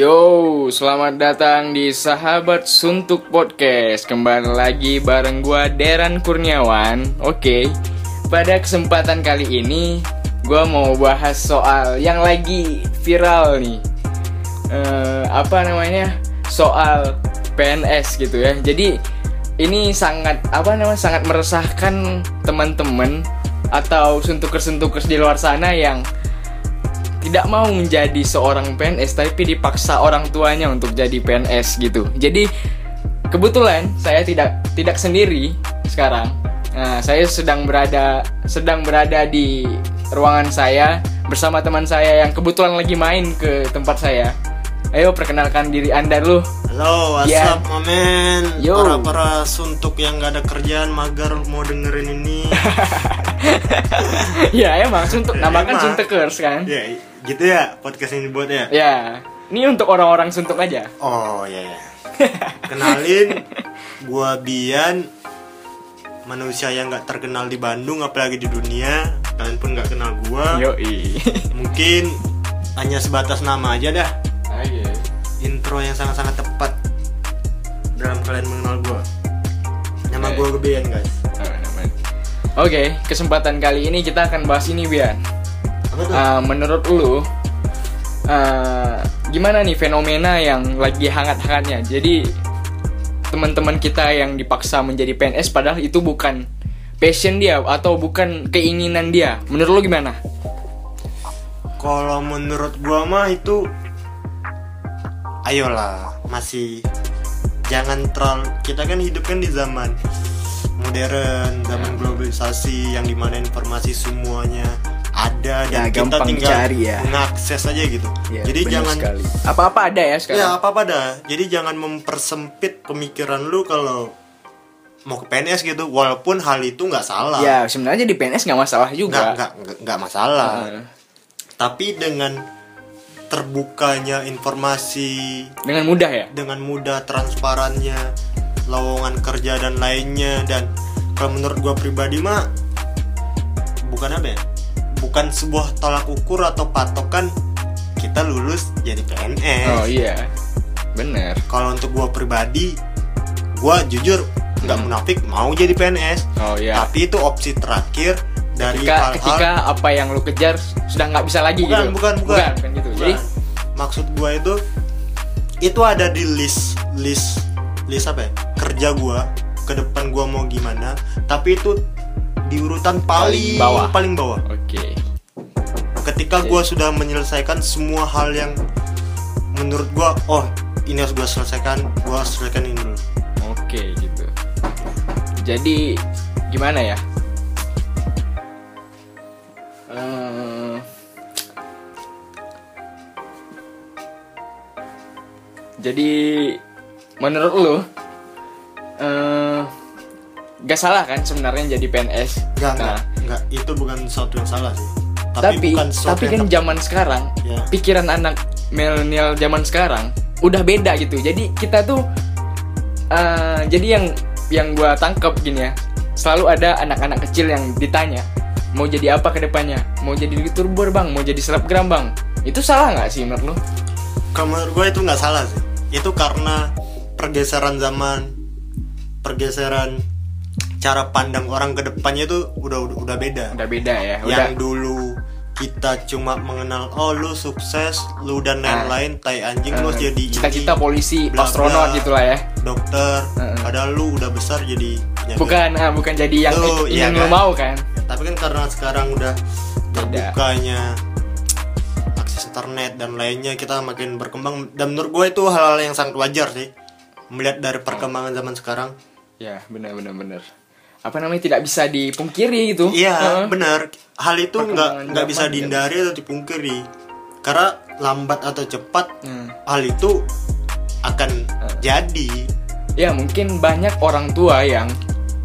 Yo, selamat datang di Sahabat Suntuk Podcast. Kembali lagi bareng gua Deran Kurniawan. Oke. Pada kesempatan kali ini gua mau bahas soal yang lagi viral nih. Eh, apa namanya? Soal PNS gitu ya. Jadi ini sangat apa namanya? sangat meresahkan teman-teman atau suntukers-suntukers di luar sana yang tidak mau menjadi seorang PNS tapi dipaksa orang tuanya untuk jadi PNS gitu. Jadi kebetulan saya tidak tidak sendiri sekarang. Nah, saya sedang berada sedang berada di ruangan saya bersama teman saya yang kebetulan lagi main ke tempat saya. Ayo perkenalkan diri Anda dulu. Halo, what's Ya. up, my man? Yo. Para-para suntuk yang gak ada kerjaan, magar mau dengerin ini. ya emang suntuk Ya, namakan emang. suntukers kan. ya, gitu ya podcast ini buat ya. Ya, ini untuk orang-orang suntuk aja. Oh, ya ya. Kenalin, gua Bian, manusia yang gak terkenal di Bandung, apalagi di dunia. Kalian pun gak kenal gua. Yoi. Mungkin hanya sebatas nama aja dah. Oke. Intro yang sangat-sangat tepat dalam kalian mengenal gua. Nama Oke. gua Bian, guys. Oke, kesempatan kali ini kita akan bahas ini Bian. Uh, menurut lu uh, gimana nih fenomena yang lagi hangat-hangatnya? Jadi teman-teman kita yang dipaksa menjadi PNS padahal itu bukan passion dia atau bukan keinginan dia. Menurut lu gimana? Kalau menurut gua mah itu ayolah masih jangan terlalu kita kan hidup kan di zaman modern, zaman globalisasi yang di mana informasi semuanya ada Ya, dan kita gampang tinggal dicari ya. mengakses aja gitu. Jadi jangan apa-apa ada ya sekarang. ya apa apa dah. Jadi jangan mempersempit pemikiran lu kalau mau ke PNS gitu walaupun hal itu nggak salah. Ya, sebenarnya di PNS nggak masalah juga. nggak nggak- nggak masalah. Uh, Tapi dengan terbukanya informasi dengan mudah ya. dengan mudah transparannya lowongan kerja dan lainnya dan kalau menurut gua pribadi mah bukan apa ya bukan sebuah tolak ukur atau patokan kita lulus jadi PNS Oh iya. Bener. kalau untuk gua pribadi gua jujur nggak Hmm. munafik mau jadi PNS Oh iya. tapi itu opsi terakhir dari ketika, hal-hal ketika apa yang lu kejar sudah nggak bisa lagi bukan, gitu. bukan bukan bukan gitu. Bukan. Jadi maksud gua itu itu ada di list list list apa ya kerja gua ke depan gua mau gimana tapi itu di urutan Paling paling bawah. paling bawah oke. ketika Oke. gua sudah menyelesaikan semua hal yang menurut gua oh ini harus gua selesaikan harus selesaikan ini dulu Oke gitu. Jadi gimana ya? Eh, jadi menurut lu eh gak salah kan sebenarnya jadi PNS? Enggak, Nah, enggak, enggak. Itu bukan sesuatu yang salah sih. Tapi, tapi bukan tapi kan zaman sekarang Ya. pikiran anak milenial zaman sekarang udah beda gitu jadi kita tuh eh, jadi yang yang gua tangkep gini ya selalu ada anak-anak kecil yang ditanya mau jadi apa ke depannya mau jadi youtuber bang mau jadi selebgram bang itu salah nggak sih menurut lu Kalau menurut gue itu nggak salah sih. Itu karena pergeseran zaman, pergeseran cara pandang orang ke depannya itu udah udah, udah beda. udah beda ya udah Yang dulu kita cuma mengenal oh lu sukses, lu dan Ah. lain-lain, tai anjing lu eh, jadi cita-cita polisi bla, astronot bla. gitu lah ya dokter, Heeh. padahal lu udah besar jadi bukan ah, bukan jadi yang Tuh, ingin iya lu kan? mau kan Tapi kan karena sekarang udah terbukanya akses internet dan lainnya kita makin berkembang dan menurut gue itu hal-hal yang sangat wajar sih melihat dari perkembangan zaman sekarang. ya benar benar benar apa namanya tidak bisa dipungkiri gitu Iya Heeh. benar hal itu nggak nggak bisa ya. dihindari atau dipungkiri karena lambat atau cepat Hmm. hal itu akan jadi. ya mungkin banyak orang tua yang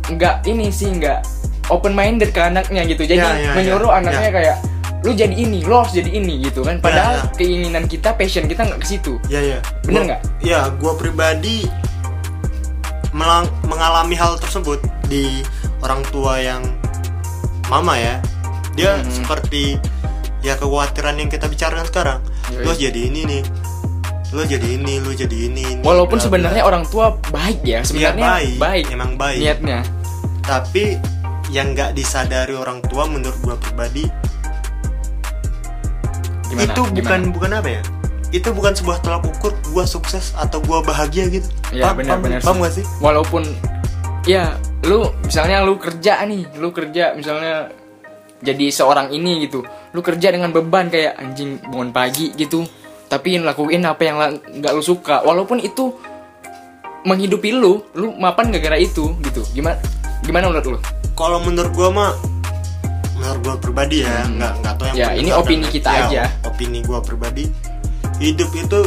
nggak ini sih nggak open minded ke anaknya gitu jadi Ya, ya, menyuruh ya, anaknya kayak lu jadi ini lu harus jadi ini gitu kan padahal ya. keinginan kita passion kita nggak ke situ Ya ya. Bener Gua- nggak? Ya, gue pribadi melang- mengalami hal tersebut di orang tua yang mama ya. Dia Hmm. seperti ya kekhawatiran yang kita bicarakan sekarang. Yoi. Harus jadi ini nih. Lu lu jadi ini lu jadi ini, ini walaupun bla, bla. sebenarnya orang tua baik ya Iya, sebenarnya baik. baik emang baik niatnya tapi yang nggak disadari orang tua menurut gua pribadi gimana itu bukan gimana? bukan apa ya itu bukan sebuah tolak ukur gua sukses atau gua bahagia gitu ya Paham- benar paham- gak sih walaupun ya lu misalnya lu kerja nih lu kerja misalnya jadi seorang ini gitu. Lu kerja dengan beban kayak anjing bangun pagi gitu. Tapi lakuin apa yang nggak lu suka. Walaupun itu menghidupi lu lu mapan gara-gara itu gitu. Gimana gimana menurut lu? Kalau menurut gua mah menurut gua pribadi ya nggak nggak tahu yang Ya, ini opini kita ya, aja. opini gua pribadi hidup itu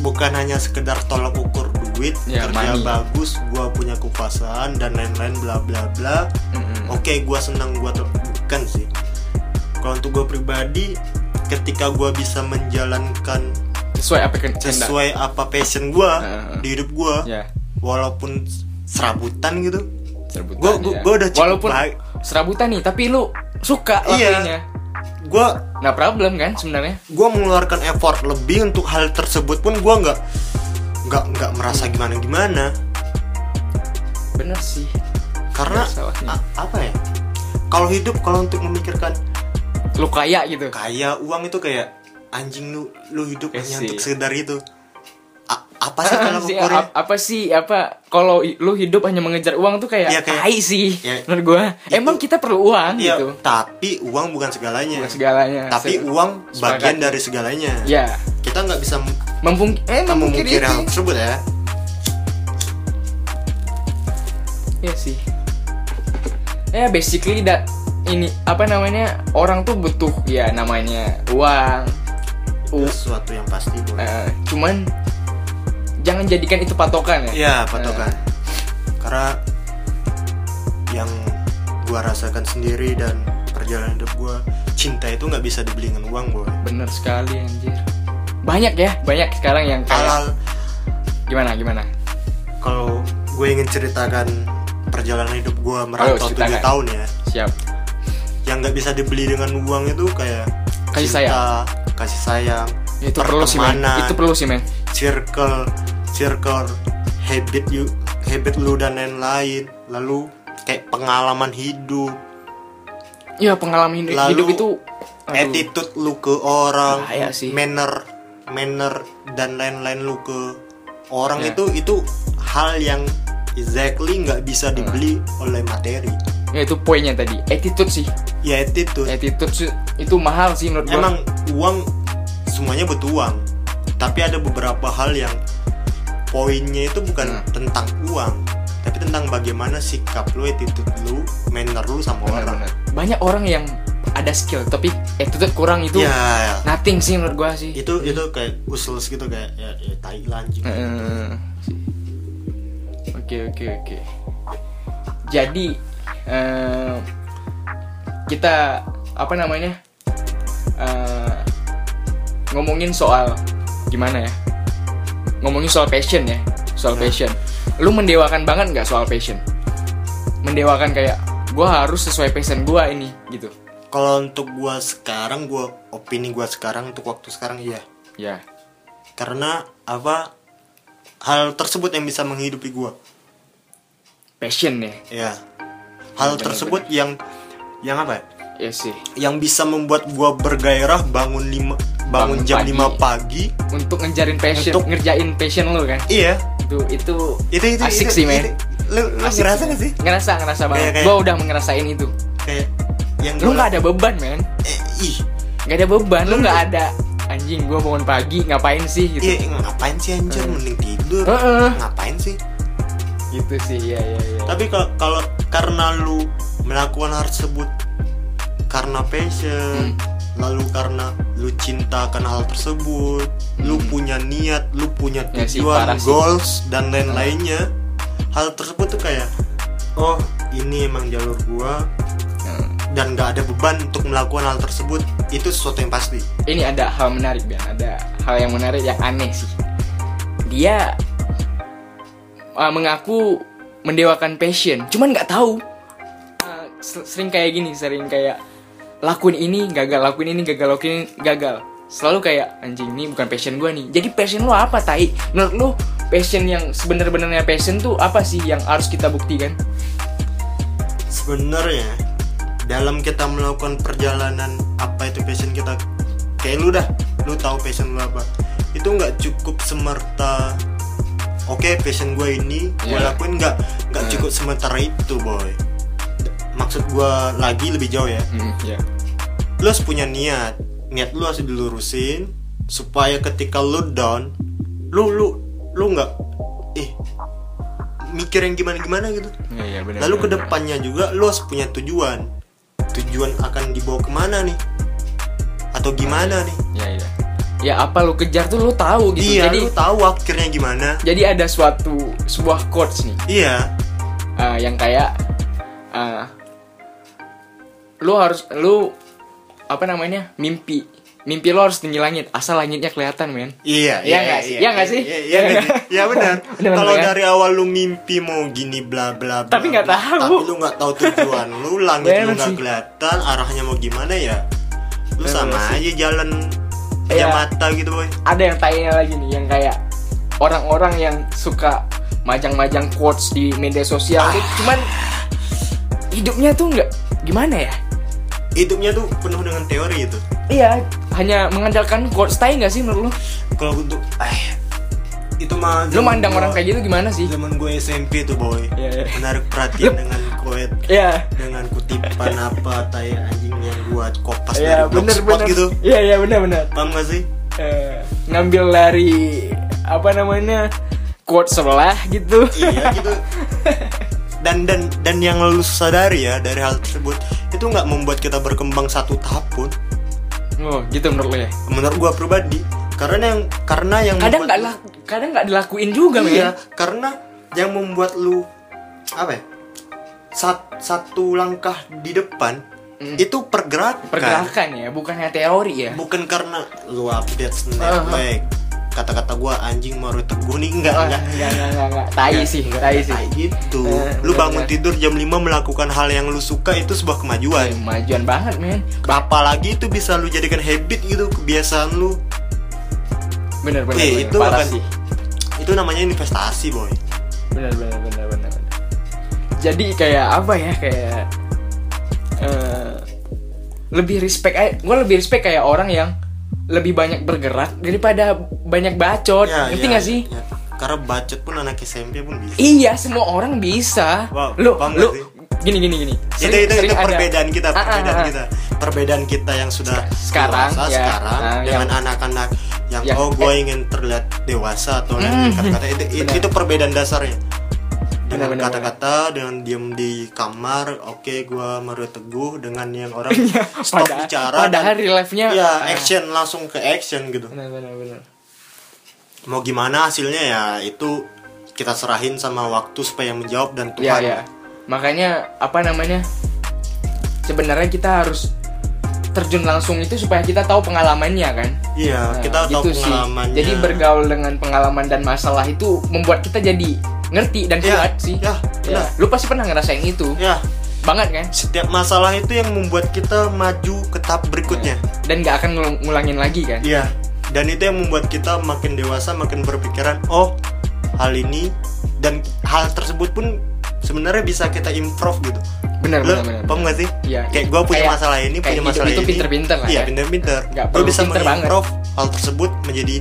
bukan hanya sekedar tolak ukur duit Ya, kerja money. bagus gua punya kekuasaan dan lain-lain bla bla bla Mm-mm. oke gua senang gua ter- bukan sih kalau untuk gua pribadi ketika gua bisa menjalankan sesuai apa sesuai apa passion gua Heeh. di hidup gua ya walaupun serabutan gitu serabutan Gua- gua- ya. udah cukup walaupun baik. serabutan nih tapi lu suka Iya. lakuinnya gua nah problem kan sebenarnya gue mengeluarkan effort lebih untuk hal tersebut pun gue nggak nggak nggak merasa gimana gimana bener sih. Karena a- apa ya? Kalau hidup kalau untuk memikirkan lu kaya gitu. kaya uang itu kayak anjing lu lu hidup Ya hanya sih. untuk sekedar itu. A- apa sih kalau ukurnya ap- apa sih apa kalau lu hidup hanya mengejar uang tuh kayak Iya, kayak- tai sih Ya, menurut gua. Emang kita perlu uang Iya, gitu? tapi uang bukan segalanya. Bukan segalanya. Tapi Se- uang sepakat. bagian dari segalanya. Ya kita nggak bisa mempung eh memungkiri memungkiri hal tersebut ya? Iya sih. Ya basically da ini apa namanya orang tuh butuh ya namanya uang. U- sesuatu yang pasti boy. eh, cuman jangan jadikan itu patokan ya. Iya patokan. Karena Yang gua rasakan sendiri dan perjalanan hidup gua Cinta itu nggak bisa dibeli dengan uang boy. Bener sekali anjir banyak ya banyak sekarang yang kayak gimana gimana? Kalau gue ingin ceritakan perjalanan hidup gua merantau 7 ceritakan. tahun ya. Siap. Yang nggak bisa dibeli dengan uang itu kayak Kasih cinta, Kasih sayang itu perlu sih men. itu perlu sih men. circle circle habit you habit lu dan lain-lain. Lalu kayak pengalaman hidup. Ya pengalaman hidup, Lalu, hidup itu aduh, attitude lu ke orang Bahaya sih. manner manner dan lain-lain lu ke orang Ya. itu itu hal yang exactly nggak bisa Hmm. dibeli oleh materi ya itu poinnya tadi attitude sih ya attitude attitude sih, itu mahal sih menurut gua emang uang semuanya butuh uang tapi ada beberapa hal yang poinnya itu bukan Hmm. tentang uang tapi tentang bagaimana sikap lu attitude lu manner lu sama orang Benar-benar. banyak orang yang ada skill tapi attitude kurang itu ya, ya. nothing sih menurut gua sih itu itu kayak useless gitu kayak ya, ya tai Eh, Oke oke oke. Jadi eh, kita apa namanya eh, ngomongin soal gimana ya? Ngomongin soal passion ya, soal Ya. passion. Lu mendewakan banget nggak soal passion? Mendewakan kayak gua harus sesuai passion gua ini gitu. Kalau untuk gua sekarang gua opini gua sekarang untuk waktu sekarang iya Ya. karena apa hal tersebut yang bisa menghidupi gua Passion ya. ya hal Bener-bener. tersebut yang yang apa ya? Sih. yang bisa membuat gua bergairah bangun lima bangun, Bangun jam pagi. 5 pagi Untuk ngejarin passion, Untuk- ngerjain passion lu kan. iya Itu itu itu itu Asik itu- sih, men. lu, lu Asik ngerasa gak sih ngerasa ngerasa banget Kayak- kayak- gue udah ngerasain itu kayak yang lu nggak ada beban men eh, ih nggak ada beban lu nggak ada anjing gue bangun pagi ngapain sih gitu iya ngapain sih anjir Hmm. mending tidur Heeh. ngapain sih gitu sih ya ya ya tapi kalau kalau karena lu melakukan hal tersebut karena passion lalu karena lu cinta akan hal tersebut lu Hmm. punya niat lu punya Ya sih, tujuan sih. goals dan lain-lainnya hal tersebut tuh kayak oh ini emang jalur gua. Dan nggak ada beban untuk melakukan hal tersebut itu sesuatu yang pasti. Ini ada hal menarik Bian ada hal yang menarik yang aneh sih. Dia uh, mengaku mendewakan passion cuman nggak tahu. Uh, se- sering kayak gini sering kayak lakuin ini gagal lakuin ini gagal lakuin ini gagal. Selalu kayak anjing ini bukan passion gue nih. Jadi passion lu apa tai? Menurut lu passion yang sebenar-benarnya passion tuh apa sih yang harus kita buktikan? Sebenarnya dalam kita melakukan perjalanan apa itu passion kita? Kayak lu dah lu tahu passion lu apa. Itu nggak cukup semerta oke passion gue ini gue Iya. lakuin nggak nggak Hmm. cukup sementara itu boy. Maksud gue lagi lebih jauh ya. Hmm, ya lu harus punya niat. Niat lu harus dilurusin supaya ketika lu down lu lu lu nggak eh mikir yang gimana gimana gitu. Ya, ya benar lalu benar, ke depannya juga lu harus punya tujuan tujuan akan dibawa ke mana nih? Atau gimana nih? Ya ya. Ya apa lu kejar tuh lu tahu gitu. Iya jadi lu tahu akhirnya gimana. Jadi ada suatu sebuah quotes nih. Iya. Uh, yang kayak uh, lu harus lu apa namanya mimpi mimpi lu harus tinggi langit asal langitnya kelihatan men iya Iya nggak sih? Iya nggak sih? iya iya nggak sih? iya benar Benar, kalau benar, kan? dari awal lu mimpi mau gini bla bla bla, Tapi nggak tahu. tapi lu nggak tahu tujuan lu langit lu nggak kelihatan arahnya mau gimana ya lu sama aja jalan Iya. aja mata gitu boy ada yang tanya lagi nih yang kayak orang-orang yang suka majang-majang quotes di media sosial tuh cuman hidupnya tuh nggak gimana ya hidupnya tuh penuh dengan teori itu iya hanya mengandalkan quotes tai nggak sih menurut lu? Kalau untuk eh itu mah lu mandang gua- orang kayak gitu gimana sih? zaman gue SMP tuh boy. Iya, iya. menarik perhatian dengan koet. Iya, dengan kutipan apa tai anjing yang buat kopas iya dari bener bener. gitu. Iya iya bener bener. Paham gak sih? Eh, ngambil dari apa namanya quote sebelah gitu. Iya gitu. Dan dan dan yang lu sadari ya dari hal tersebut itu nggak membuat kita berkembang satu tahap pun oh gitu menurut lo ya? Menurut gua pribadi karena yang karena yang kadang nggak lah kadang nggak dilakuin juga iya men karena yang membuat lu apa ya sat- satu langkah di depan Mm. itu pergerakan. Pergerakan ya bukannya teori ya. Bukan karena lu update snapback kata-kata gua anjing mau teguh nih. Enggak enggak. enggak enggak enggak enggak. Tai sih enggak tai sih. gitu. Eh, lu bangun tidur jam 5 melakukan hal yang lu suka itu sebuah kemajuan. Kemajuan banget men. Apalagi itu bisa lu jadikan habit gitu kebiasaan lu? Bener bener, Eh, bener. itu Parah akan- sih. itu namanya investasi boy. Bener bener bener bener bener. jadi kayak apa ya kayak eh, lebih respect gue lebih respect kayak orang yang lebih banyak bergerak daripada banyak bacot Ya, ngerti ya, gak sih ya. karena bacot pun anak SMP pun bisa Iya, semua orang bisa. Wow, lu, lu, sih? gini, gini, gini. itu itu, itu ada- perbedaan kita Ah, ah, perbedaan ah. kita perbedaan kita yang sudah Sekarang, dewasa ya. sekarang Ah, dengan yang- anak-anak yang yang- oh gue ingin terlihat dewasa atau lain Hmm. kata-kata itu, itu, itu perbedaan dasarnya dengan kata-kata dengan diem di kamar oke gue Mario Teguh dengan yang orang stop Padahal- bicara padahal dan real life-nya, ya ah. action langsung ke action gitu Benar, benar, benar. mau gimana hasilnya ya itu kita serahin sama waktu supaya menjawab dan Ya, Tuhan ya. Makanya apa namanya? Sebenarnya kita harus terjun langsung itu supaya kita tahu pengalamannya kan. Iya, Nah, kita tahu gitu sih. pengalamannya. Jadi bergaul dengan pengalaman dan masalah itu membuat kita jadi ngerti dan Ya, kuat sih. ya, Ya. Lu pasti pernah ngerasain itu. Ya, Banget kan? setiap masalah itu yang membuat kita maju ke tahap berikutnya. Dan gak akan ngul- ngulangin lagi kan? Iya. Dan itu yang membuat kita makin dewasa, makin berpikiran, oh hal ini dan hal tersebut pun sebenarnya bisa kita improve gitu. Benar, benar, benar. paham gak sih? Iya. Kayak gue punya Kayak- masalah ini, punya masalah itu ini. pinter-pinter lah Iya, ya. pinter-pinter. Gue bisa banget. mengimprove hal tersebut menjadi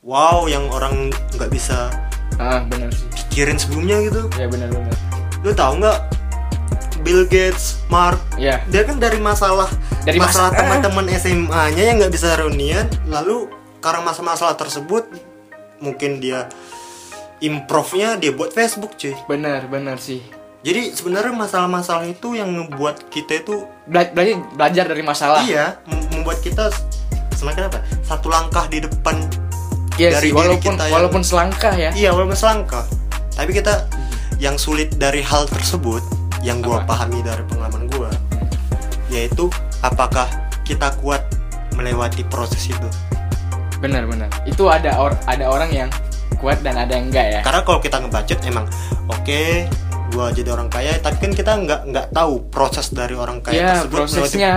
wow yang orang nggak bisa Ah, benar sih. pikirin sebelumnya gitu. Ya benar benar. Lu tahu nggak Bill Gates, Mark, Ya. dia kan dari masalah Dari masalah masa- teman-teman SMA-nya yang nggak bisa reunian, lalu karena masalah-masalah tersebut mungkin dia improve-nya dia buat Facebook cuy. Benar, benar sih. Jadi sebenarnya masalah-masalah itu yang ngebuat kita itu Bela belajar, belajar dari masalah. iya mem- membuat kita semakin apa? Satu langkah di depan Iya dari sih, walaupun kita yang- walaupun selangkah ya. Iya walaupun selangkah Tapi kita yang sulit dari hal tersebut Yang gua Apa? pahami dari pengalaman gua Yaitu apakah kita kuat melewati proses itu Benar, benar. Itu ada or ada orang yang kuat dan ada yang enggak ya. Karena kalau kita ngebacet emang Oke gua jadi orang kaya Tapi kan kita nggak nggak tahu proses dari orang kaya Iya, tersebut melewati- prosesnya.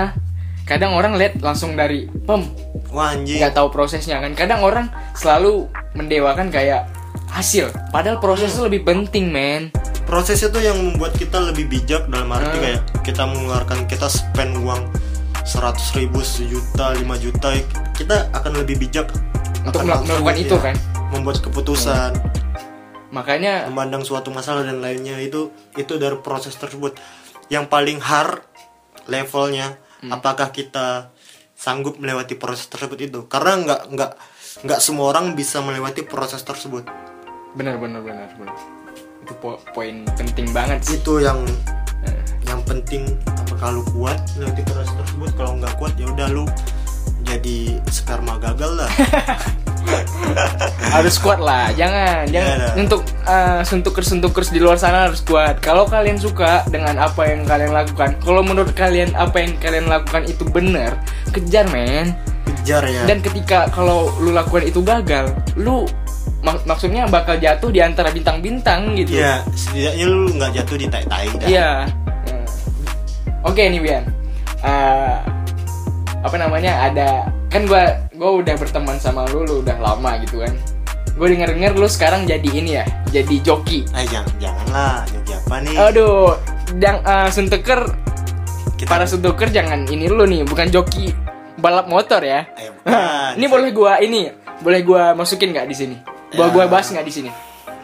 Kadang orang lihat langsung dari pem wah anjing. Nggak tahu prosesnya kan. Kadang orang selalu mendewakan kayak hasil. Padahal proses itu lebih penting men. Proses itu yang membuat kita lebih bijak dalam arti Hmm. kayak kita mengeluarkan kita spend uang 100 ribu sejuta 5 juta kita akan lebih bijak. Untuk melakukan itu ya, kan. Membuat keputusan. Makanya memandang suatu masalah dan lainnya itu itu dari proses tersebut. Yang paling hard levelnya Hmm. apakah kita sanggup melewati proses tersebut itu. Karena nggak nggak nggak semua orang bisa melewati proses tersebut. Benar benar benar benar. Itu po- poin penting banget sih. Itu yang Eh, yang penting. Apakah lu kuat melewati proses tersebut? Kalau nggak kuat ya udah lu jadi sperma gagal lah harus kuat lah jangan jangan Iya, dah. untuk uh, suntukers suntukers di luar sana harus kuat kalau kalian suka dengan apa yang kalian lakukan kalau menurut kalian apa yang kalian lakukan itu benar kejar men kejar ya dan ketika kalau lu lakukan itu gagal lu mak- maksudnya bakal jatuh di antara bintang-bintang gitu ya setidaknya lu nggak jatuh di tai-tai dah Iya. Oke nih Bian. Eh, apa namanya ada kan gua gua udah berteman sama lu lu udah lama gitu kan. Gue denger denger lu sekarang jadi ini ya, jadi joki. eh jangan janganlah jadi apa nih Aduh, yang eh, suntuker Kita- para suntuker jangan ini lu nih, bukan joki balap motor ya. Eh, bukan. ini boleh gua ini, boleh gua masukin nggak di sini? Boleh Ya. gua bahas nggak di sini?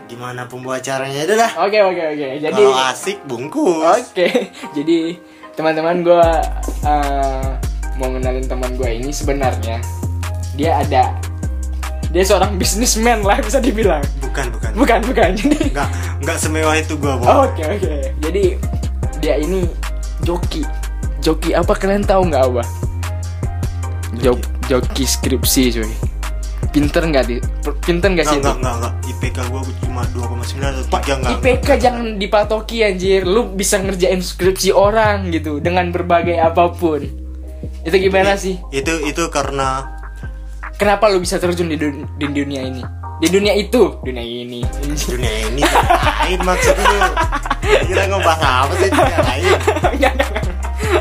gimana pembacaranya itu dah Oke oke oke. Jadi kalau asik bungkus Oke, jadi teman-teman gue uh, mau kenalin teman gue ini sebenarnya dia ada dia seorang bisnismen lah bisa dibilang. bukan bukan Bukan bukan. Jadi nggak nggak semewah itu gua Bo. oke oke. Jadi dia ini joki. Joki apa kalian tahu nggak apa? Jok joki skripsi cuy. Pinter nggak di? Pinter nggak sih nggak nggak nggak IPK gua cuma 2,9 atau 3 nggak IPK jangan dipatoki anjir Lu bisa ngerjain skripsi orang gitu Dengan berbagai apa pun Itu gimana sih? itu itu karena Kenapa lu bisa terjun di, dun- di dunia ini? Di dunia itu Dunia ini dunia ini lain maksud lu kira ngebahas apa sih dunia lain Enggak, enggak, enggak.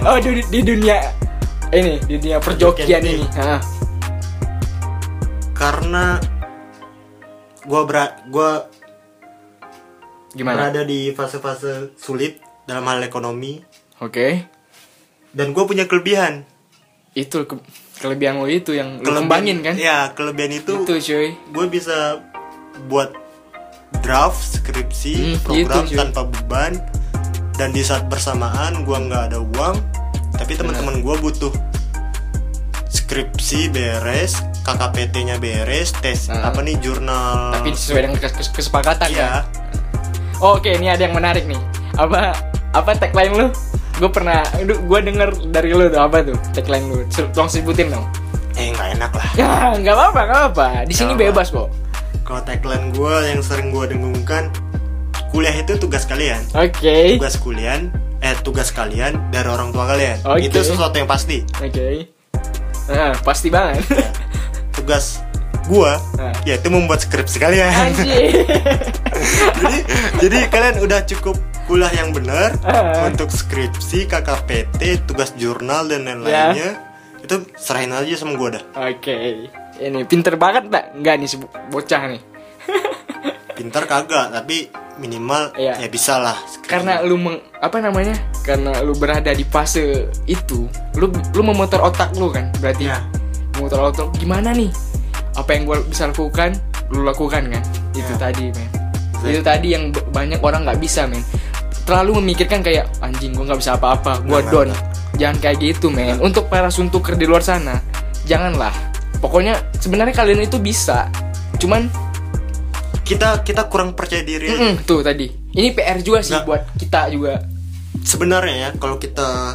Oh di, di dunia Ini Di dunia perjokian ini. Hah. karena gua ber gua Gimana? berada di fase-fase sulit dalam hal ekonomi Oke dan gue punya kelebihan Itu ke- kelebihan lu itu yang Kelebihan- kembangin kan? ya kelebihan itu Itu cuy gue bisa buat draft skripsi Hmm, program itu, cuy. tanpa beban dan di saat bersamaan gue nggak ada uang tapi teman-teman gue butuh skripsi beres KKPT-nya beres tes Hmm. apa nih jurnal Tapi sesuai dengan kes- kes- kesepakatan kan? ya Oke, ini ada yang menarik nih. Apa apa tagline lu? Gue pernah, gue denger dari lu tuh apa tuh tagline lu? Tolong sebutin dong. eh nggak enak lah Ya, nggak apa-apa, nggak apa-apa. Di sini apa. bebas kok. kalau tagline gue yang sering gue dengungkan kuliah itu tugas kalian Oke, tugas kuliah eh tugas kalian dari orang tua kalian Oke. itu sesuatu yang pasti oke. Nah, pasti banget. Ya. tugas gua Nah. yaitu membuat skripsi kalian Anjir. jadi jadi kalian udah cukup kuliah yang benar Ah. untuk skripsi KKPT tugas jurnal dan Ya. lain-lainnya itu serahin aja sama gua dah Oke. Ini pinter banget tak? Enggak nih bocah nih. pintar kagak tapi minimal Iya. ya bisa lah skripsi. Karena lu meng, apa namanya? Karena lu berada di fase itu, lu lu memutar otak lu kan? Berarti Ya. memutar otak gimana nih? Apa yang gua bisa lakukan, lu lakukan kan? Itu Ya. tadi, men. Exactly. Itu tadi yang banyak orang nggak bisa, men. Terlalu memikirkan kayak anjing gua nggak bisa apa-apa, gua Nggak, down. nggak. Jangan kayak gitu, men. Untuk para suntuker di luar sana, janganlah. Pokoknya sebenarnya kalian itu bisa. Cuman kita kita kurang percaya diri aja. mm-mm, tuh tadi. Ini PR juga sih Nggak. buat kita juga. sebenarnya ya kalau kita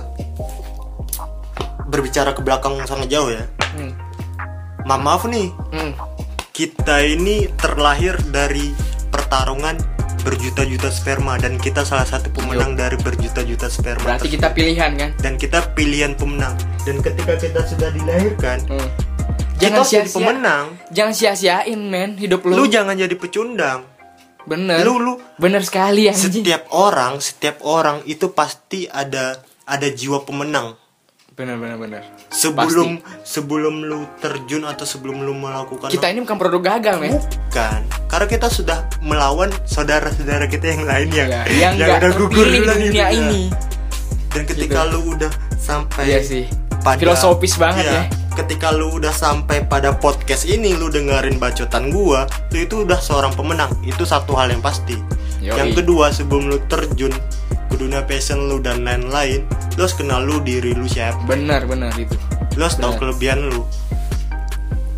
berbicara ke belakang sangat jauh ya. Ma- maaf nih Hmm. kita ini terlahir dari pertarungan berjuta-juta sperma dan kita salah satu pemenang dari berjuta-juta sperma Berarti tersebut. kita pilihan kan? dan kita pilihan pemenang dan ketika kita sudah dilahirkan Hmm. kita Jangan harus jadi sia-sia. pemenang Jangan sia-siain men hidup lu. lu jangan jadi pecundang bener. lu lu bener sekali anjing. setiap orang setiap orang itu pasti ada ada jiwa pemenang benar benar benar. Sebelum sebelum lu terjun atau sebelum lu melakukan kita ini bukan produk gagal men. Bukan. Karena kita sudah melawan saudara-saudara kita yang lain yang Ya, yang nggak terpilih duluan di dunia gitu, ya. ini. Dan ketika lu udah sampai Iya sih. Filosofis banget ya. ketika lu udah sampai pada podcast ini lu dengerin bacotan gua lu itu udah seorang pemenang. Itu satu hal yang pasti. Yoi. yang kedua sebelum lu terjun ke dunia passion lu dan lain-lain lu harus kenal lu diri lu siapa benar benar itu. Lu harus tahu kelebihan lu.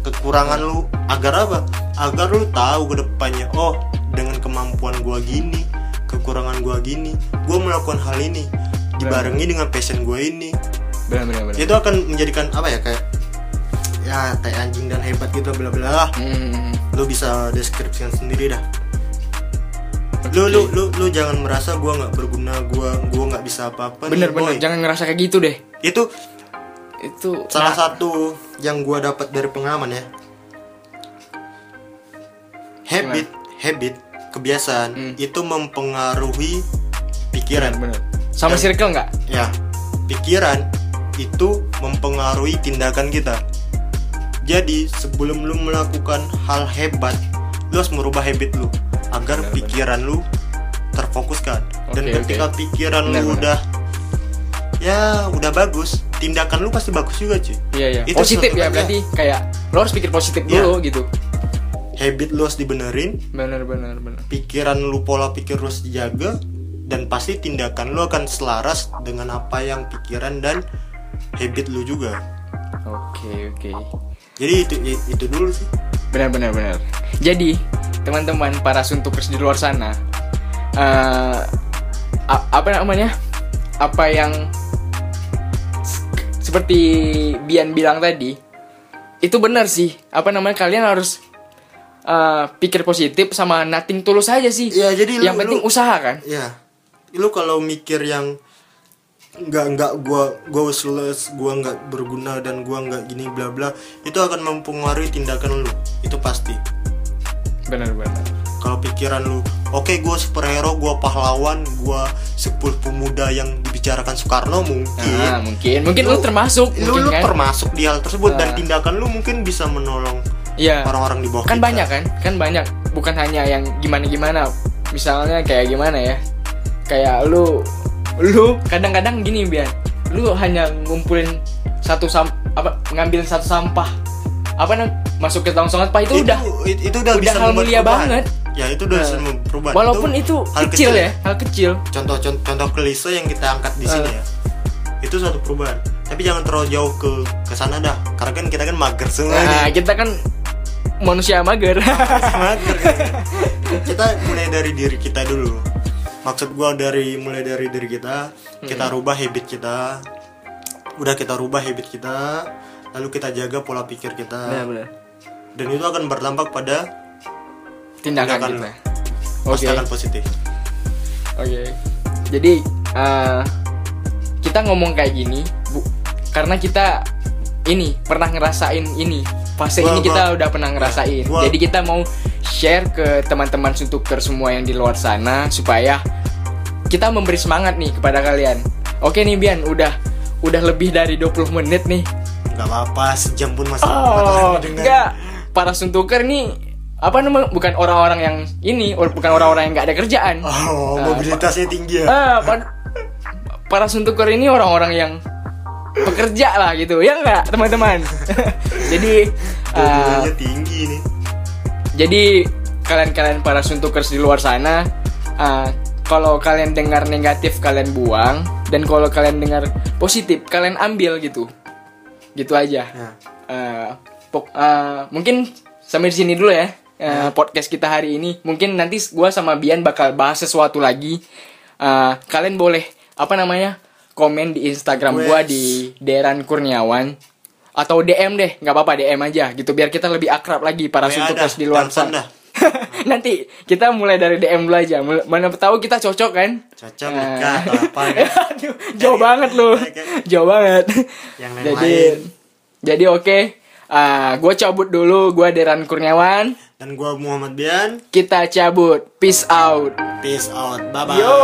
Kekurangan lu agar apa? Agar lu tahu ke depannya oh dengan kemampuan gua gini kekurangan gua gini gua melakukan hal ini dibarengi dengan passion gua ini. Benar benar benar. Itu akan menjadikan apa ya kayak ya tai anjing dan hebat gitu bla bla lah. Hmm, lu bisa deskripsikan sendiri dah lu lu lu lu jangan merasa gua nggak berguna gua gua nggak bisa apa-apa nih, bener bener. boy. jangan ngerasa kayak gitu deh. Itu itu salah nah, satu yang gua dapat dari pengalaman ya. Habit habit kebiasaan Hmm. itu mempengaruhi pikiran. Bener. Sama Dan- circle nggak? Ya pikiran itu mempengaruhi tindakan kita. Jadi sebelum lu melakukan hal hebat lu harus merubah habit lu agar Benar, pikiran lu terfokuskan. Dan Oke, ketika oke. pikiran Benar, lu benar. udah ya udah bagus tindakan lu pasti bagus juga cuy. Iya iya. Itu positif ya berarti kayak lo harus pikir positif Iya. dulu gitu. Habit lu harus dibenerin. Bener bener bener pikiran lu pola pikir lu harus dijaga dan pasti tindakan lu akan selaras dengan apa yang pikiran dan habit lu juga. Oke oke. Jadi itu itu dulu sih. Benar benar benar. Jadi teman-teman para suntukers di luar sana. A- apa namanya? Apa yang seperti Bian bilang tadi itu benar sih. Apa namanya? Kalian harus eh, pikir positif sama nothing tulus aja sih. Iya, jadi lu- yang penting lu- usaha kan? ya lu kalau mikir yang nggak nggak gua gua useless gua nggak berguna dan gua nggak gini bla bla itu akan mempengaruhi tindakan lu. Itu pasti benar benar. Kalau pikiran lu oke gua superhero gua pahlawan gua sepuluh pemuda yang dibicarakan Soekarno mungkin. Nah mungkin. Mungkin lu, termasuk lu, mungkin lu kan? termasuk di hal tersebut dan Nah. tindakan lu mungkin bisa menolong Iya. orang-orang di bawah kan kita. banyak kan? Kan banyak. Bukan hanya yang gimana gimana misalnya kayak gimana ya? Kayak lu lu kadang-kadang gini biar lu hanya ngumpulin satu sam apa ngambil satu sampah apa namanya? Masuk ke tong sampah itu, udah itu, itu udah, udah bisa hal mulia perubahan. banget. ya itu udah Nah, perubahan. walaupun itu, hal kecil, ya hal kecil. Contoh contoh, contoh klise yang kita angkat di sini Eh. ya. Itu suatu perubahan. Tapi jangan terlalu jauh ke ke sana dah. Karena kan kita kan mager semua nah nih kita kan manusia mager. Mager kita mulai dari diri kita dulu. Maksud gua dari mulai dari diri kita kita rubah habit kita. Udah kita rubah habit kita lalu kita jaga pola pikir kita benar-benar dan itu akan berdampak pada tindakan Tindakan kita pasti oke akan positif Oke. Jadi eh, kita ngomong kayak gini bu, karena kita ini pernah ngerasain ini fase ini kita udah pernah ngerasain. gua- Jadi kita mau share ke teman-teman suntuker semua yang di luar sana supaya kita memberi semangat nih kepada kalian. Oke nih Bian, udah udah lebih dari 20 menit nih. Nggak apa-apa sejam pun masih Oh, dengar. enggak. Para suntuker nih apa namanya bukan orang-orang yang ini, bukan orang-orang yang nggak ada kerjaan. oh Nah, mobilitasnya tinggi ya Ah, pa- para suntuker ini orang-orang yang pekerja lah gitu ya enggak teman-teman jadi ah, Dua-duanya tinggi nih jadi kalian-kalian para suntukers di luar sana ah, kalau kalian dengar negatif kalian buang dan kalau kalian dengar positif kalian ambil gitu gitu aja ya. Eh, pok- eh, mungkin sampai di sini dulu ya eh, podcast kita hari ini. Mungkin nanti gua sama Bian bakal bahas sesuatu lagi. Eh, kalian boleh apa namanya komen di Instagram gua Wes. di Deran Kurniawan atau DM deh, nggak apa-apa DM aja gitu biar kita lebih akrab lagi para suntukers di luar sana. Nanti kita mulai dari DM dulu aja. Mana tahu kita cocok kan? cocok nikah atau apa ya Aduh, jauh banget lu. Jauh banget. Yang jadi lain-lain. jadi oke. gue cabut dulu. Gue Deran Kurniawan. dan gua Muhammad Bian Kita cabut. Peace out. peace out bye bye Yo.